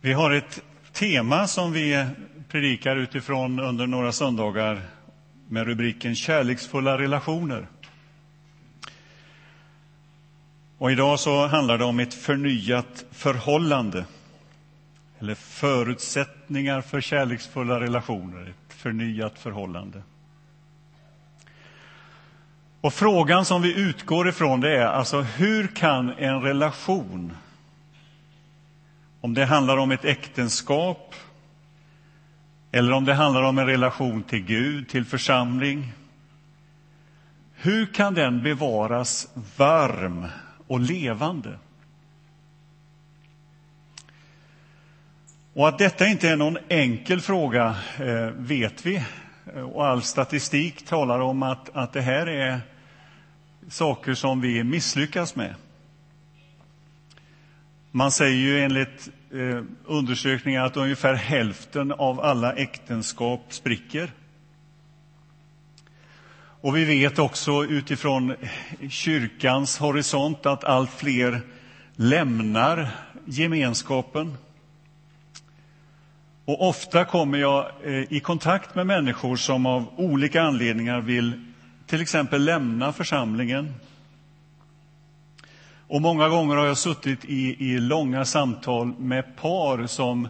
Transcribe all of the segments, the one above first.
Vi har ett tema som vi predikar utifrån under några söndagar med rubriken Kärleksfulla relationer. Och idag så handlar det om ett förnyat förhållande. Eller förutsättningar för kärleksfulla relationer, ett förnyat förhållande. Och frågan som vi utgår ifrån det är alltså hur kan en relation om det handlar om ett äktenskap eller om det handlar om en relation till Gud, till församling. Hur kan den bevaras varm och levande? Och att detta inte är någon enkel fråga eh, vet vi. Eh, och all statistik talar om att, att det här är saker som vi misslyckas med. Man säger ju enligt eh, undersökningar att ungefär hälften av alla äktenskap spricker. Och vi vet också utifrån kyrkans horisont att allt fler lämnar gemenskapen. Och ofta kommer jag eh, i kontakt med människor som av olika anledningar vill till exempel lämna församlingen och många gånger har jag suttit i, i långa samtal med par som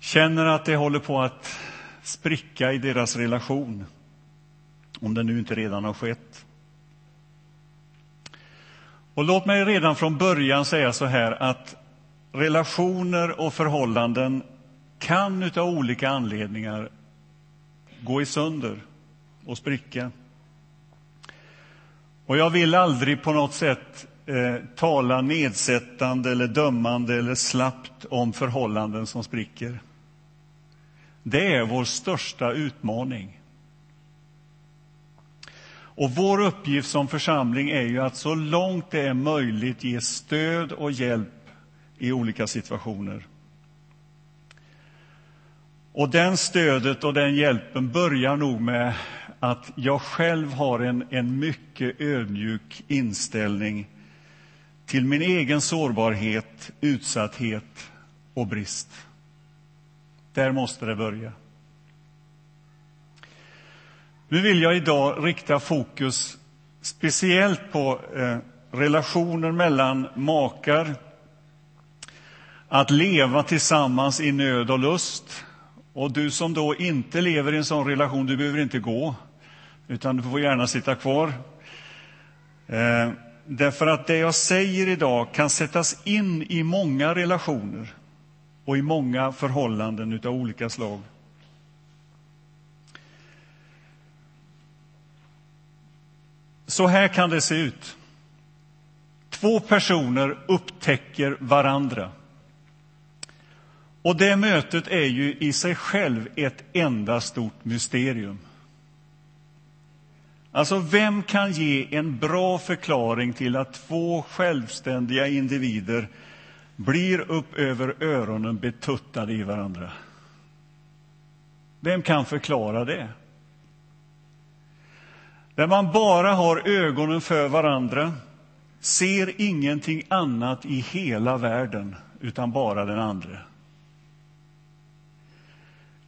känner att det håller på att spricka i deras relation, om det nu inte redan har skett. Och låt mig redan från början säga så här att relationer och förhållanden kan av olika anledningar gå i sönder och spricka. Och jag vill aldrig på något sätt eh, tala nedsättande eller dömande eller slappt om förhållanden som spricker. Det är vår största utmaning. Och vår uppgift som församling är ju att så långt det är möjligt ge stöd och hjälp i olika situationer. Och den stödet och den hjälpen börjar nog med att jag själv har en, en mycket ödmjuk inställning till min egen sårbarhet, utsatthet och brist. Där måste det börja. Nu vill jag idag rikta fokus speciellt på eh, relationer mellan makar, att leva tillsammans i nöd och lust. Och du som då inte lever i en sån relation, du behöver inte gå, utan du får gärna sitta kvar. Eh, Därför att det jag säger idag kan sättas in i många relationer och i många förhållanden av olika slag. Så här kan det se ut. Två personer upptäcker varandra. Och det mötet är ju i sig själv ett enda stort mysterium. Alltså, vem kan ge en bra förklaring till att två självständiga individer blir upp över öronen betuttade i varandra? Vem kan förklara det? Där man bara har ögonen för varandra, ser ingenting annat i hela världen, utan bara den andra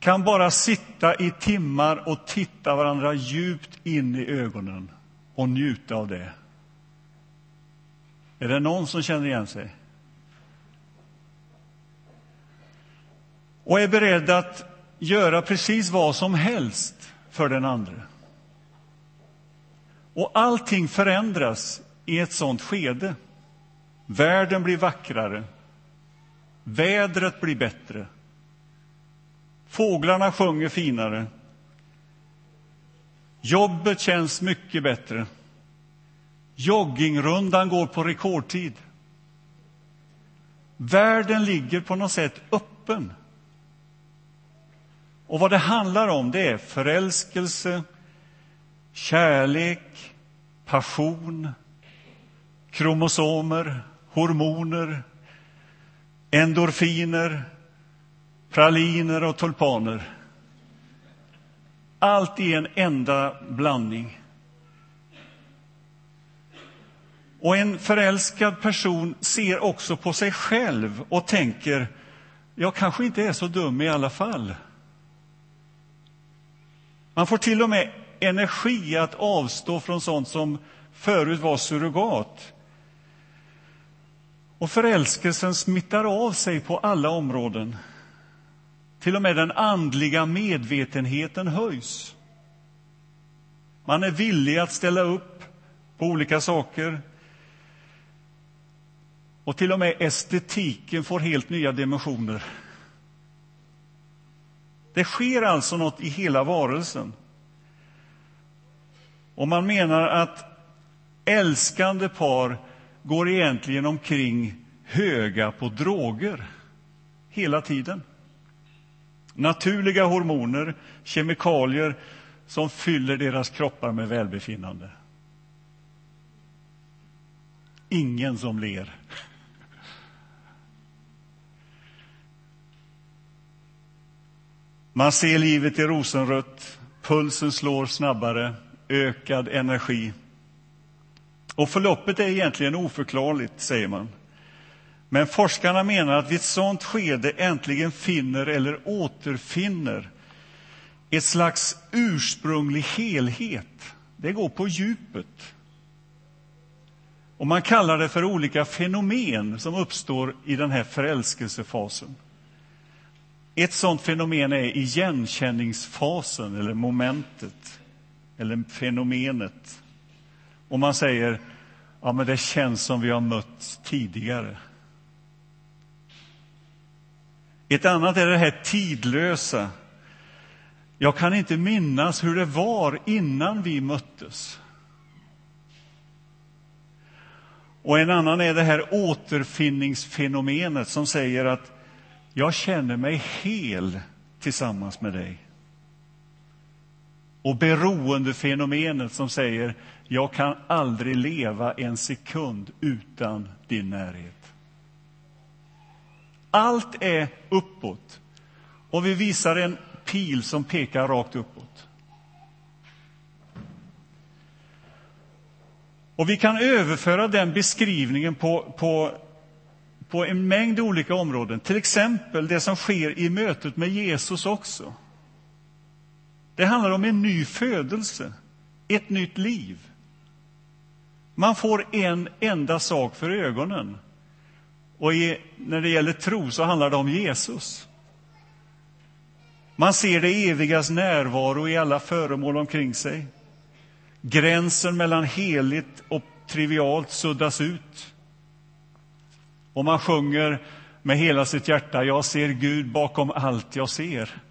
kan bara sitta i timmar och titta varandra djupt in i ögonen och njuta av det. Är det någon som känner igen sig? Och är beredd att göra precis vad som helst för den andra. Och allting förändras i ett sånt skede. Världen blir vackrare. Vädret blir bättre. Fåglarna sjunger finare. Jobbet känns mycket bättre. Joggingrundan går på rekordtid. Världen ligger på något sätt öppen. Och vad det handlar om det är förälskelse, kärlek, passion, kromosomer, hormoner, endorfiner, praliner och tulpaner. Allt i en enda blandning. Och en förälskad person ser också på sig själv och tänker jag kanske inte är så dum i alla fall. Man får till och med energi att avstå från sånt som förut var surrogat. Och förälskelsen smittar av sig på alla områden. Till och med den andliga medvetenheten höjs. Man är villig att ställa upp på olika saker. Och till och med estetiken får helt nya dimensioner. Det sker alltså något i hela varelsen. Och man menar att älskande par går egentligen omkring höga på droger hela tiden. Naturliga hormoner, kemikalier som fyller deras kroppar med välbefinnande. Ingen som ler. Man ser livet i rosenrött, pulsen slår snabbare, ökad energi. Och förloppet är egentligen oförklarligt, säger man. Men forskarna menar att vid ett sådant skede äntligen finner eller återfinner ett slags ursprunglig helhet. Det går på djupet. Och man kallar det för olika fenomen som uppstår i den här förälskelsefasen. Ett sådant fenomen är igenkänningsfasen, eller momentet, eller fenomenet. Och man säger ja, men det känns som vi har mötts tidigare. Ett annat är det här tidlösa. Jag kan inte minnas hur det var innan vi möttes. Och en annan är det här återfinningsfenomenet som säger att jag känner mig hel tillsammans med dig. Och beroendefenomenet som säger jag kan aldrig leva en sekund utan din närhet. Allt är uppåt. Och vi visar en pil som pekar rakt uppåt. Och vi kan överföra den beskrivningen på, på, på en mängd olika områden. Till exempel det som sker i mötet med Jesus också. Det handlar om en ny födelse, ett nytt liv. Man får en enda sak för ögonen. Och i, när det gäller tro så handlar det om Jesus. Man ser det evigas närvaro i alla föremål omkring sig. Gränsen mellan heligt och trivialt suddas ut. Och man sjunger med hela sitt hjärta, jag ser Gud bakom allt jag ser.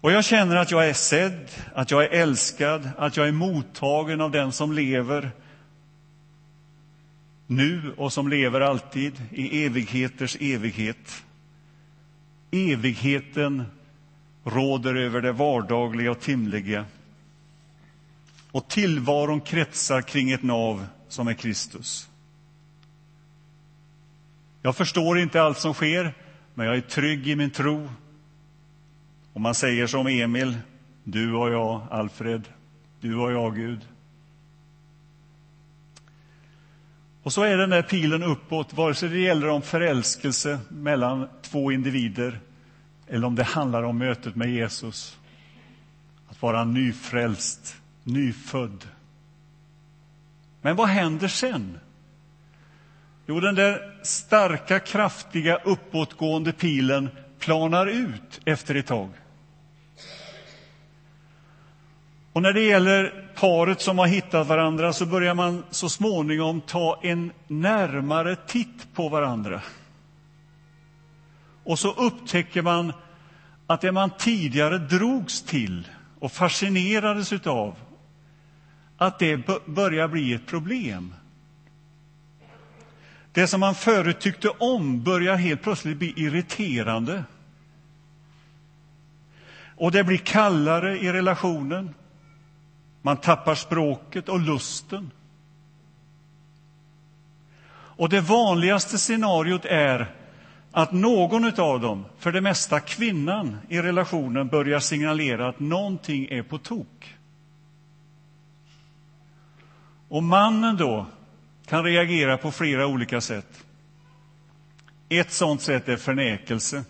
Och jag känner att jag är sedd, att jag är älskad, att jag är mottagen av den som lever nu och som lever alltid i evigheters evighet. Evigheten råder över det vardagliga och timliga. Och tillvaron kretsar kring ett nav som är Kristus. Jag förstår inte allt som sker, men jag är trygg i min tro. Och man säger som Emil, du och jag, Alfred, du och jag, Gud. Och så är den där pilen uppåt, vare sig det gäller om förälskelse mellan två individer eller om det handlar om mötet med Jesus. Att vara nyfrälst, nyfödd. Men vad händer sen? Jo, den där starka, kraftiga, uppåtgående pilen planar ut efter ett tag. Och när det gäller paret som har hittat varandra så börjar man så småningom ta en närmare titt på varandra. Och så upptäcker man att det man tidigare drogs till och fascinerades av, att det börjar bli ett problem. Det som man förut tyckte om börjar helt plötsligt bli irriterande. Och det blir kallare i relationen. Man tappar språket och lusten. Och det vanligaste scenariot är att någon av dem, för det mesta kvinnan i relationen, börjar signalera att någonting är på tok. Och mannen då kan reagera på flera olika sätt. Ett sånt sätt är förnekelse.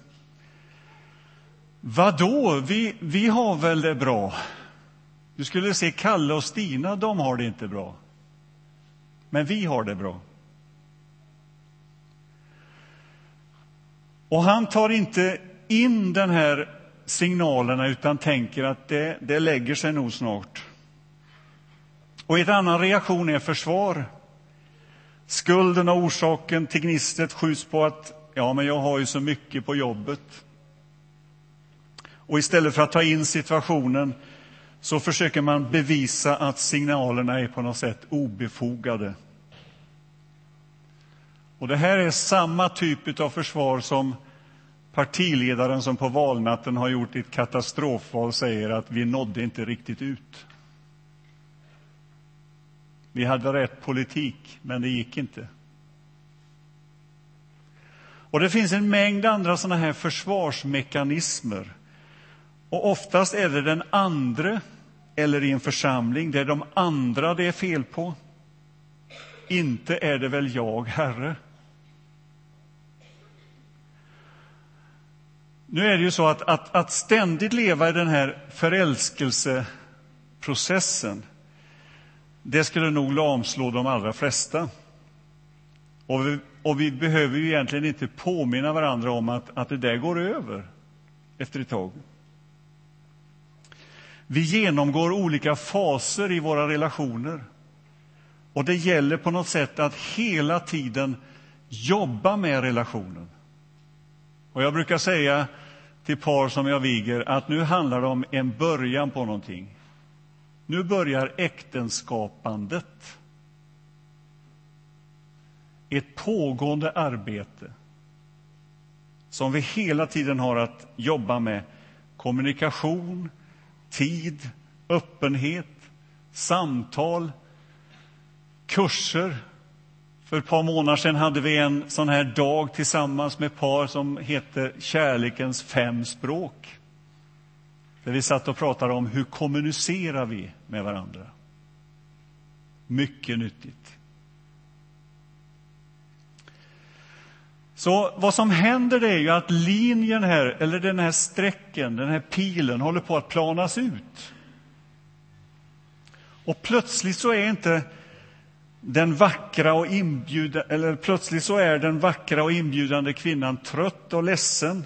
Vadå, vi, vi har väl det bra? Du skulle se Kalle och Stina, de har det inte bra. Men vi har det bra. Och han tar inte in den här signalerna utan tänker att det, det lägger sig nog snart. Och en annan reaktion är försvar. Skulden och orsaken till gnistret skjuts på att ja, men jag har ju så mycket på jobbet. Och istället för att ta in situationen så försöker man bevisa att signalerna är på något sätt obefogade. Och det här är samma typ av försvar som partiledaren som på valnatten har gjort ett katastrofval säger att vi nådde inte riktigt ut. Vi hade rätt politik, men det gick inte. Och Det finns en mängd andra såna här försvarsmekanismer. Och Oftast är det den andre, eller i en församling, det är de andra det är fel på. Inte är det väl jag, Herre. Nu är det ju så att, att, att ständigt leva i den här förälskelseprocessen det skulle nog lamslå de allra flesta. Och vi, och vi behöver ju egentligen inte påminna varandra om att, att det där går över efter ett tag. Vi genomgår olika faser i våra relationer. Och det gäller på något sätt att hela tiden jobba med relationen. Och jag brukar säga till par som jag viger att nu handlar det om en början på någonting. Nu börjar äktenskapandet. Ett pågående arbete som vi hela tiden har att jobba med. Kommunikation, tid, öppenhet, samtal, kurser. För ett par månader sedan hade vi en sån här dag tillsammans med par som heter Kärlekens fem språk. Där vi satt och pratade om hur kommunicerar vi med varandra. Mycket nyttigt. Så vad som händer är ju att linjen här, eller den här strecken, den här pilen, håller på att planas ut. Och plötsligt så är inte den vackra och inbjudande, eller plötsligt så är den vackra och inbjudande kvinnan trött och ledsen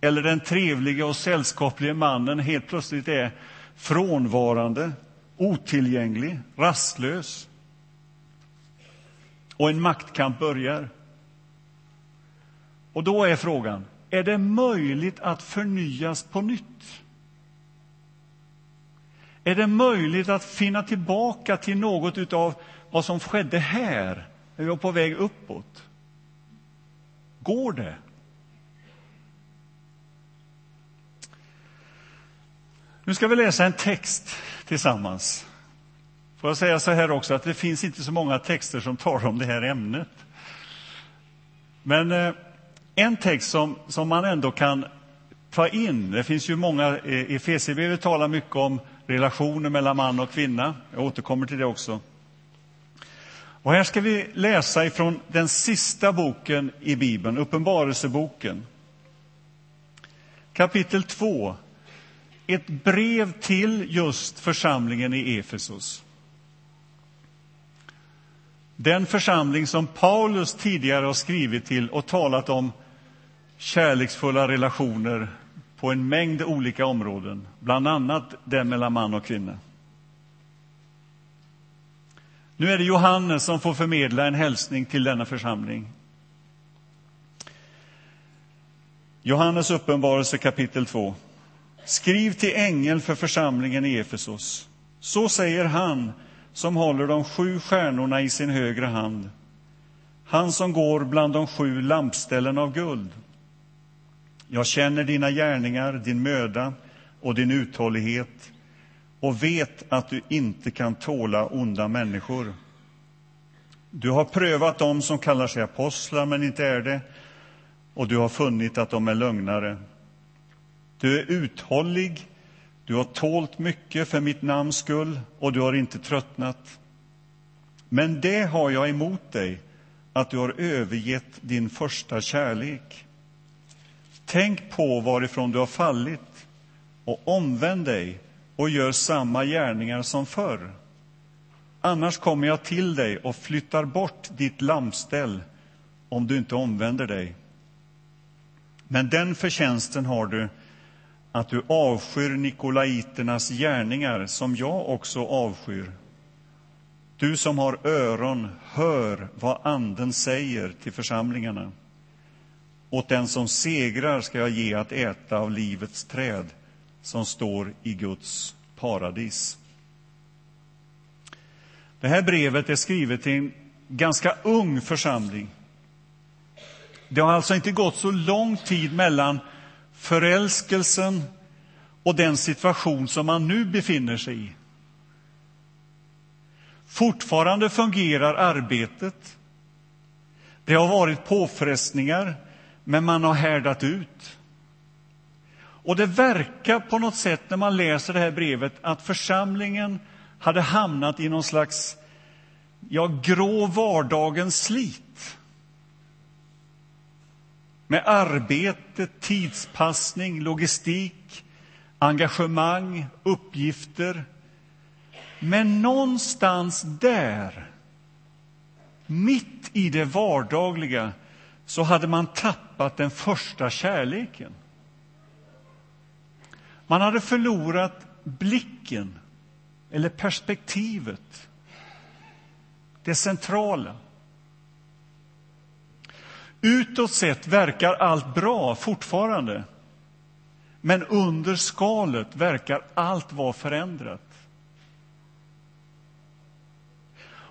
eller den trevliga och sällskapliga mannen helt plötsligt är frånvarande, otillgänglig, rastlös. Och en maktkamp börjar. Och då är frågan, är det möjligt att förnyas på nytt? Är det möjligt att finna tillbaka till något av vad som skedde här, när vi var på väg uppåt? Går det? Nu ska vi läsa en text tillsammans. Får jag säga så här också, att det finns inte så många texter som talar om det här ämnet. Men eh, en text som, som man ändå kan ta in, det finns ju många, eh, i Efesierbrevet talar mycket om relationer mellan man och kvinna. Jag återkommer till det också. Och här ska vi läsa ifrån den sista boken i Bibeln, Uppenbarelseboken. Kapitel 2, ett brev till just församlingen i Efesos. Den församling som Paulus tidigare har skrivit till och talat om kärleksfulla relationer på en mängd olika områden, bland annat den mellan man och kvinna. Nu är det Johannes som får förmedla en hälsning till denna församling. Johannes uppenbarelse kapitel 2. Skriv till ängeln för församlingen i Efesos. Så säger han som håller de sju stjärnorna i sin högra hand, han som går bland de sju lampställen av guld. Jag känner dina gärningar, din möda och din uthållighet och vet att du inte kan tåla onda människor. Du har prövat dem som kallar sig apostlar, men inte är det, och du har funnit att de är lögnare. Du är uthållig, du har tålt mycket för mitt namns skull och du har inte tröttnat. Men det har jag emot dig, att du har övergett din första kärlek. Tänk på varifrån du har fallit och omvänd dig och gör samma gärningar som förr. Annars kommer jag till dig och flyttar bort ditt lampställ om du inte omvänder dig. Men den förtjänsten har du att du avskyr nikolaiternas gärningar, som jag också avskyr. Du som har öron, hör vad Anden säger till församlingarna. Åt den som segrar ska jag ge att äta av livets träd som står i Guds paradis. Det här brevet är skrivet till en ganska ung församling. Det har alltså inte gått så lång tid mellan förälskelsen och den situation som man nu befinner sig i. Fortfarande fungerar arbetet. Det har varit påfrestningar, men man har härdat ut. Och det verkar på något sätt när man läser det här brevet att församlingen hade hamnat i någon slags ja, grå vardagens slit. Med arbete, tidspassning, logistik, engagemang, uppgifter. Men någonstans där, mitt i det vardagliga, så hade man tappat den första kärleken. Man hade förlorat blicken, eller perspektivet, det centrala. Utåt sett verkar allt bra fortfarande, men under skalet verkar allt vara förändrat.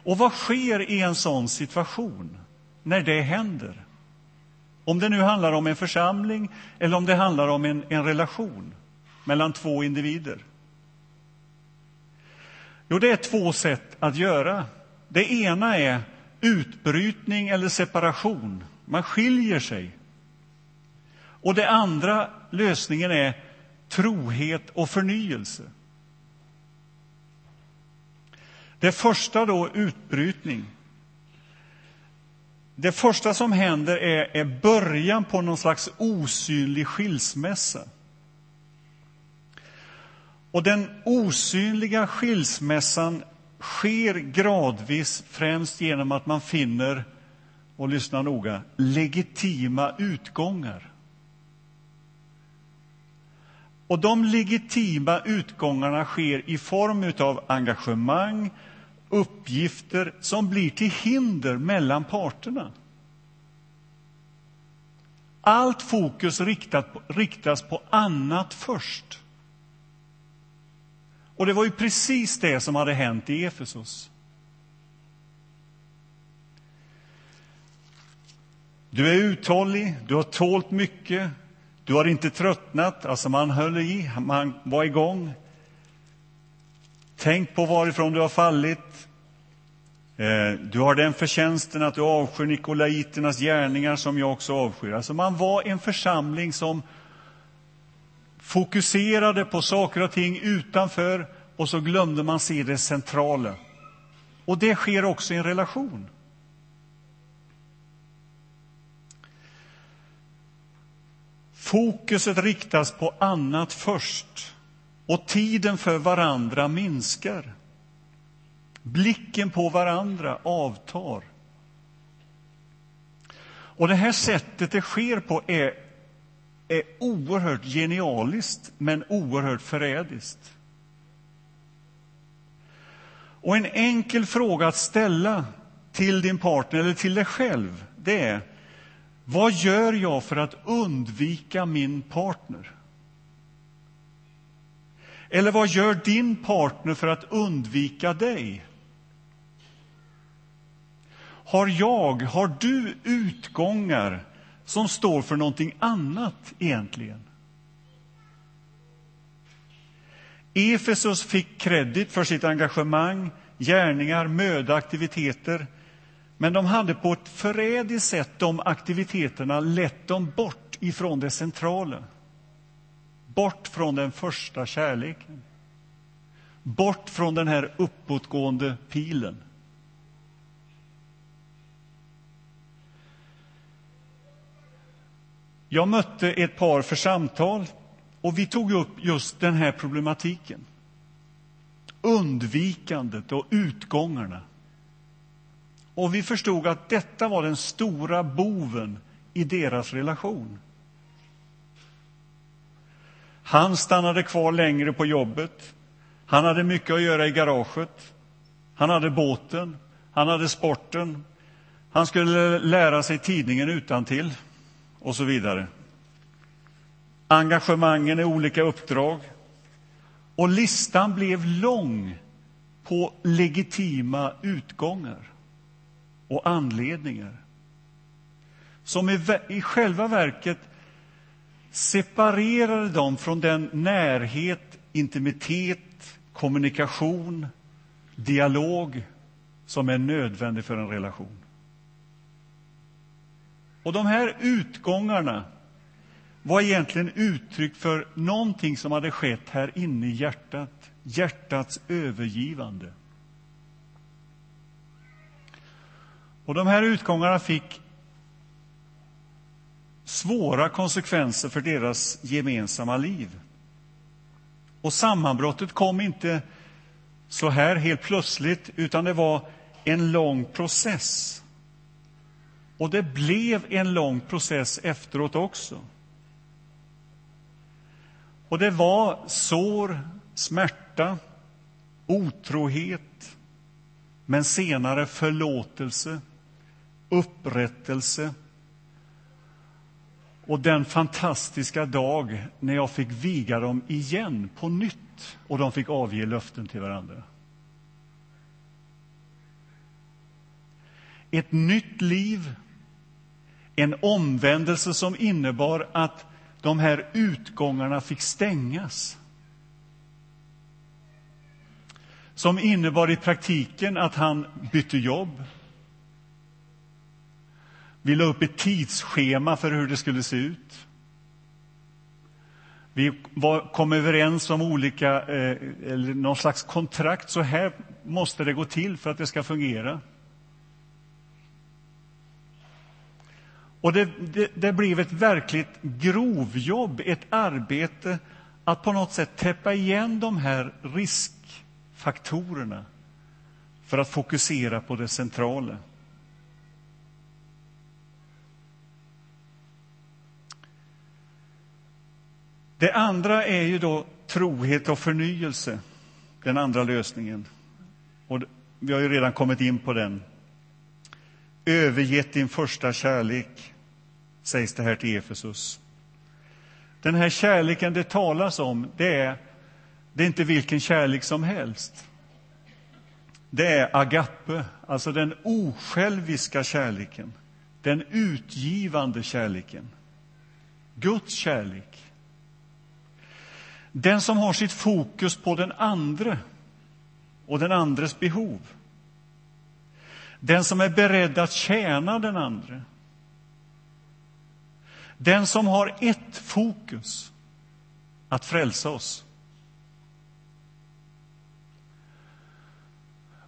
Och vad sker i en sån situation, när det händer? Om det nu handlar om en församling eller om det handlar om en, en relation mellan två individer. Jo, det är två sätt att göra. Det ena är utbrytning eller separation. Man skiljer sig. Och det andra lösningen är trohet och förnyelse. Det första då, utbrytning. Det första som händer är, är början på någon slags osynlig skilsmässa. Och den osynliga skilsmässan sker gradvis, främst genom att man finner, och lyssna noga, legitima utgångar. Och de legitima utgångarna sker i form av engagemang, uppgifter som blir till hinder mellan parterna. Allt fokus riktat, riktas på annat först. Och det var ju precis det som hade hänt i Efesos. Du är uthållig, du har tålt mycket, du har inte tröttnat. Alltså man höll i, man var igång. Tänk på varifrån du har fallit. Eh, du har den förtjänsten att du avskyr nikolaiternas gärningar som jag också avskyr. Alltså man var en församling som fokuserade på saker och ting utanför och så glömde man se det centrala. Och det sker också i en relation. Fokuset riktas på annat först och tiden för varandra minskar. Blicken på varandra avtar. Och det här sättet det sker på är, är oerhört genialiskt, men oerhört förrädiskt. Och en enkel fråga att ställa till din partner eller till dig själv, det är vad gör jag för att undvika min partner? Eller vad gör din partner för att undvika dig? Har jag, har du utgångar som står för någonting annat egentligen? Efesos fick kredit för sitt engagemang, gärningar, möda, aktiviteter. Men de hade på ett förrädiskt sätt de aktiviteterna lett dem bort ifrån det centrala bort från den första kärleken. Bort från den här uppåtgående pilen. Jag mötte ett par för samtal och vi tog upp just den här problematiken. Undvikandet och utgångarna. Och vi förstod att detta var den stora boven i deras relation. Han stannade kvar längre på jobbet. Han hade mycket att göra i garaget. Han hade båten, han hade sporten, han skulle lära sig tidningen utantill och så vidare. Engagemangen i olika uppdrag. Och listan blev lång på legitima utgångar och anledningar som i, i själva verket separerade dem från den närhet, intimitet, kommunikation, dialog som är nödvändig för en relation. Och de här utgångarna var egentligen uttryck för någonting som hade skett här inne i hjärtat, hjärtats övergivande. Och de här utgångarna fick svåra konsekvenser för deras gemensamma liv. Och sammanbrottet kom inte så här helt plötsligt, utan det var en lång process. Och det blev en lång process efteråt också. Och det var sår, smärta, otrohet, men senare förlåtelse, upprättelse och den fantastiska dag när jag fick viga dem igen på nytt och de fick avge löften till varandra. Ett nytt liv, en omvändelse som innebar att de här utgångarna fick stängas. Som innebar i praktiken att han bytte jobb. Vi la upp ett tidsschema för hur det skulle se ut. Vi var, kom överens om olika, eh, eller någon slags kontrakt. Så här måste det gå till för att det ska fungera. Och det, det, det blev ett verkligt grovjobb, ett arbete att på något sätt täppa igen de här riskfaktorerna för att fokusera på det centrala. Det andra är ju då trohet och förnyelse, den andra lösningen. Och vi har ju redan kommit in på den. Övergett din första kärlek, sägs det här till Efesus. Den här kärleken det talas om, det är, det är inte vilken kärlek som helst. Det är agape, alltså den osjälviska kärleken, den utgivande kärleken. Guds kärlek. Den som har sitt fokus på den andre och den andres behov. Den som är beredd att tjäna den andre. Den som har ett fokus, att frälsa oss.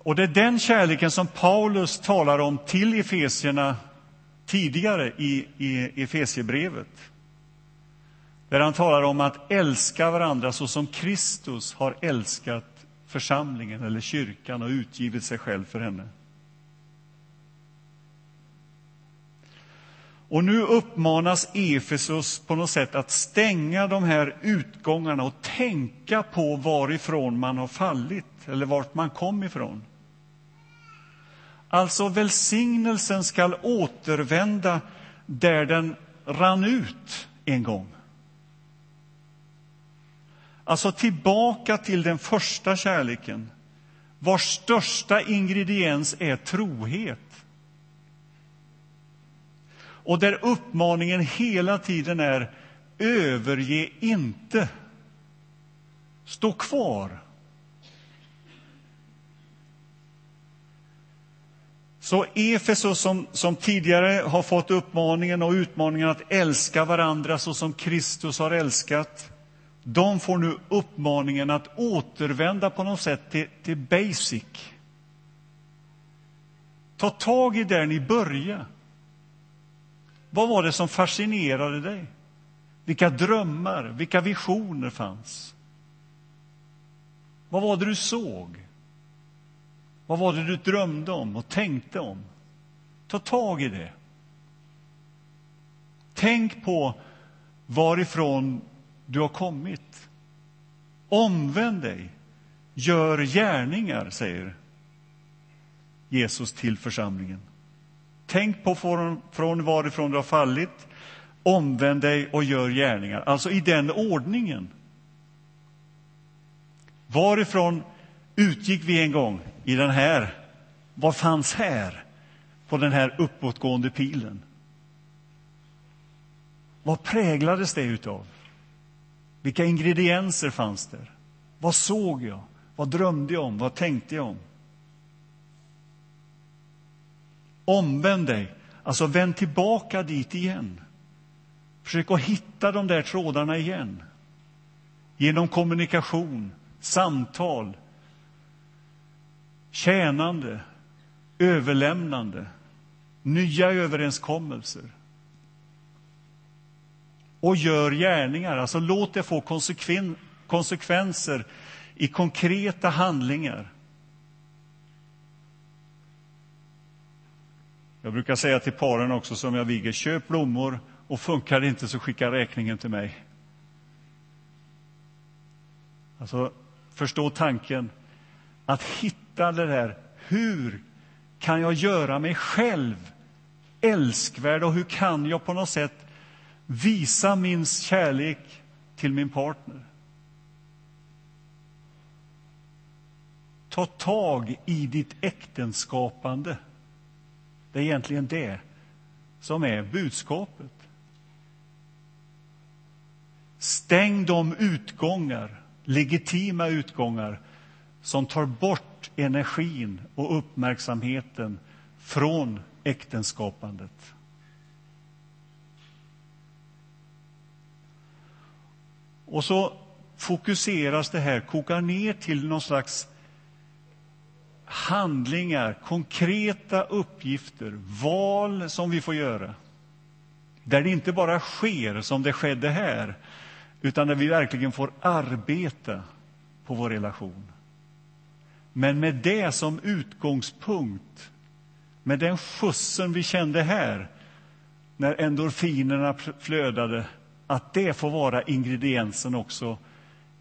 Och det är den kärleken som Paulus talar om till Efesierna tidigare i, i Efesiebrevet. Där han talar om att älska varandra så som Kristus har älskat församlingen eller kyrkan och utgivit sig själv för henne. Och nu uppmanas Efesus på något sätt att stänga de här utgångarna och tänka på varifrån man har fallit, eller vart man kom ifrån. Alltså, välsignelsen skall återvända där den rann ut en gång. Alltså tillbaka till den första kärleken, vars största ingrediens är trohet. Och där uppmaningen hela tiden är överge inte. Stå kvar. Så Efesos, som, som tidigare har fått uppmaningen och utmaningen att älska varandra så som Kristus har älskat, de får nu uppmaningen att återvända på något sätt till, till basic. Ta tag i där ni började. Vad var det som fascinerade dig? Vilka drömmar, vilka visioner fanns? Vad var det du såg? Vad var det du drömde om och tänkte om? Ta tag i det. Tänk på varifrån du har kommit. Omvänd dig, gör gärningar, säger Jesus till församlingen. Tänk på från, från varifrån du har fallit, omvänd dig och gör gärningar. Alltså i den ordningen. Varifrån utgick vi en gång i den här? Vad fanns här, på den här uppåtgående pilen? Vad präglades det utav? Vilka ingredienser fanns där? Vad såg jag? Vad drömde jag om? Vad tänkte jag om? Omvänd dig, alltså vänd tillbaka dit igen. Försök att hitta de där trådarna igen. Genom kommunikation, samtal, tjänande, överlämnande, nya överenskommelser. Och gör gärningar, alltså låt det få konsekven konsekvenser i konkreta handlingar. Jag brukar säga till paren också som jag viger, köp blommor och funkar det inte så skicka räkningen till mig. Alltså, förstå tanken att hitta det där, hur kan jag göra mig själv älskvärd och hur kan jag på något sätt visa min kärlek till min partner? Ta tag i ditt äktenskapande. Det är egentligen det som är budskapet. Stäng de utgångar, legitima utgångar som tar bort energin och uppmärksamheten från äktenskapandet. Och så fokuseras det här, kokar ner till någon slags handlingar, konkreta uppgifter, val som vi får göra. Där det inte bara sker som det skedde här, utan där vi verkligen får arbeta på vår relation. Men med det som utgångspunkt, med den skjutsen vi kände här när endorfinerna flödade, att det får vara ingrediensen också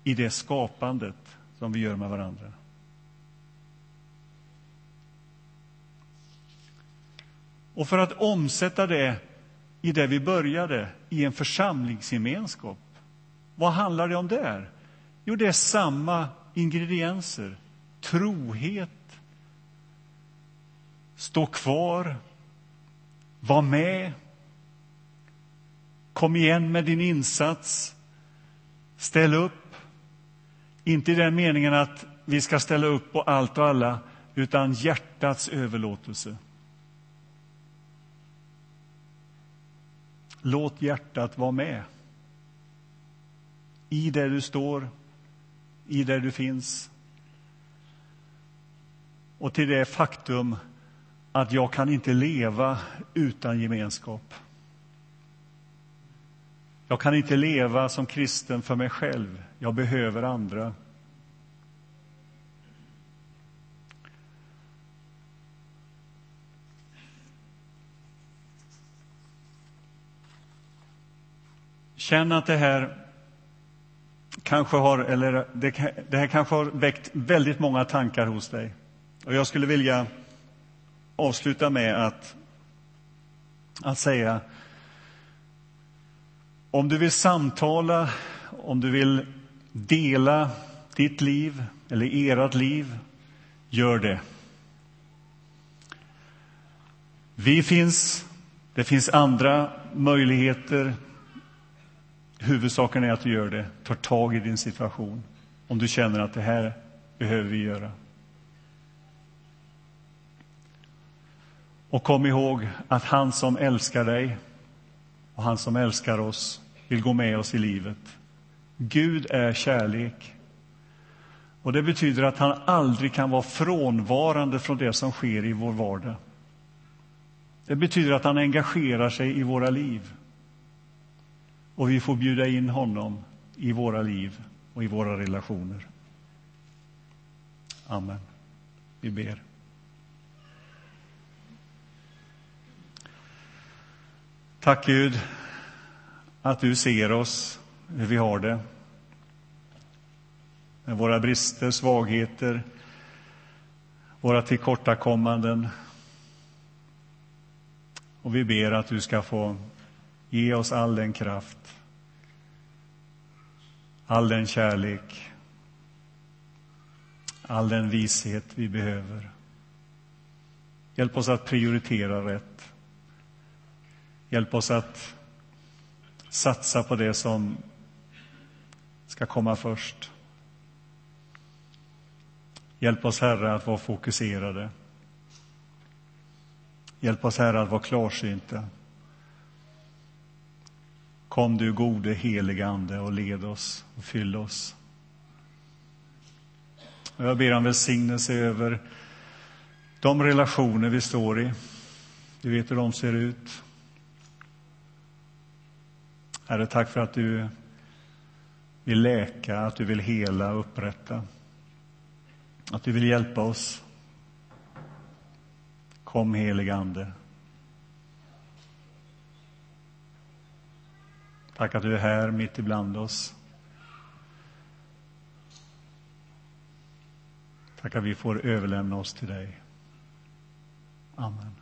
i det skapandet som vi gör med varandra. Och för att omsätta det i det vi började, i en församlingsgemenskap, vad handlar det om där? Jo, det är samma ingredienser. Trohet, stå kvar, var med, kom igen med din insats, ställ upp. Inte i den meningen att vi ska ställa upp på allt och alla, utan hjärtats överlåtelse. Låt hjärtat vara med. I där du står, i där du finns. Och till det faktum att jag kan inte leva utan gemenskap. Jag kan inte leva som kristen för mig själv. Jag behöver andra. Känn att det här kanske har, eller det, det här kanske har väckt väldigt många tankar hos dig. Och jag skulle vilja avsluta med att, att säga om du vill samtala, om du vill dela ditt liv eller ert liv, gör det. Vi finns, det finns andra möjligheter Huvudsaken är att du gör det, tar tag i din situation om du känner att det här behöver vi göra. Och kom ihåg att han som älskar dig och han som älskar oss vill gå med oss i livet. Gud är kärlek. Och Det betyder att han aldrig kan vara frånvarande från det som sker i vår vardag. Det betyder att han engagerar sig i våra liv. Och vi får bjuda in honom i våra liv och i våra relationer. Amen. Vi ber. Tack Gud att du ser oss hur vi har det. Med våra brister, svagheter, våra tillkortakommanden. Och vi ber att du ska få ge oss all den kraft, all den kärlek, all den vishet vi behöver. Hjälp oss att prioritera rätt. Hjälp oss att satsa på det som ska komma först. Hjälp oss, Herre, att vara fokuserade. Hjälp oss, Herre, att vara klarsynta. Kom du gode helige Ande och led oss och fyll oss. Och jag ber om välsignelse över de relationer vi står i. Du vet hur de ser ut. Herre, tack för att du vill läka, att du vill hela och upprätta. Att du vill hjälpa oss. Kom, helige Ande. Tack att du är här mitt ibland oss. Tack att vi får överlämna oss till dig. Amen.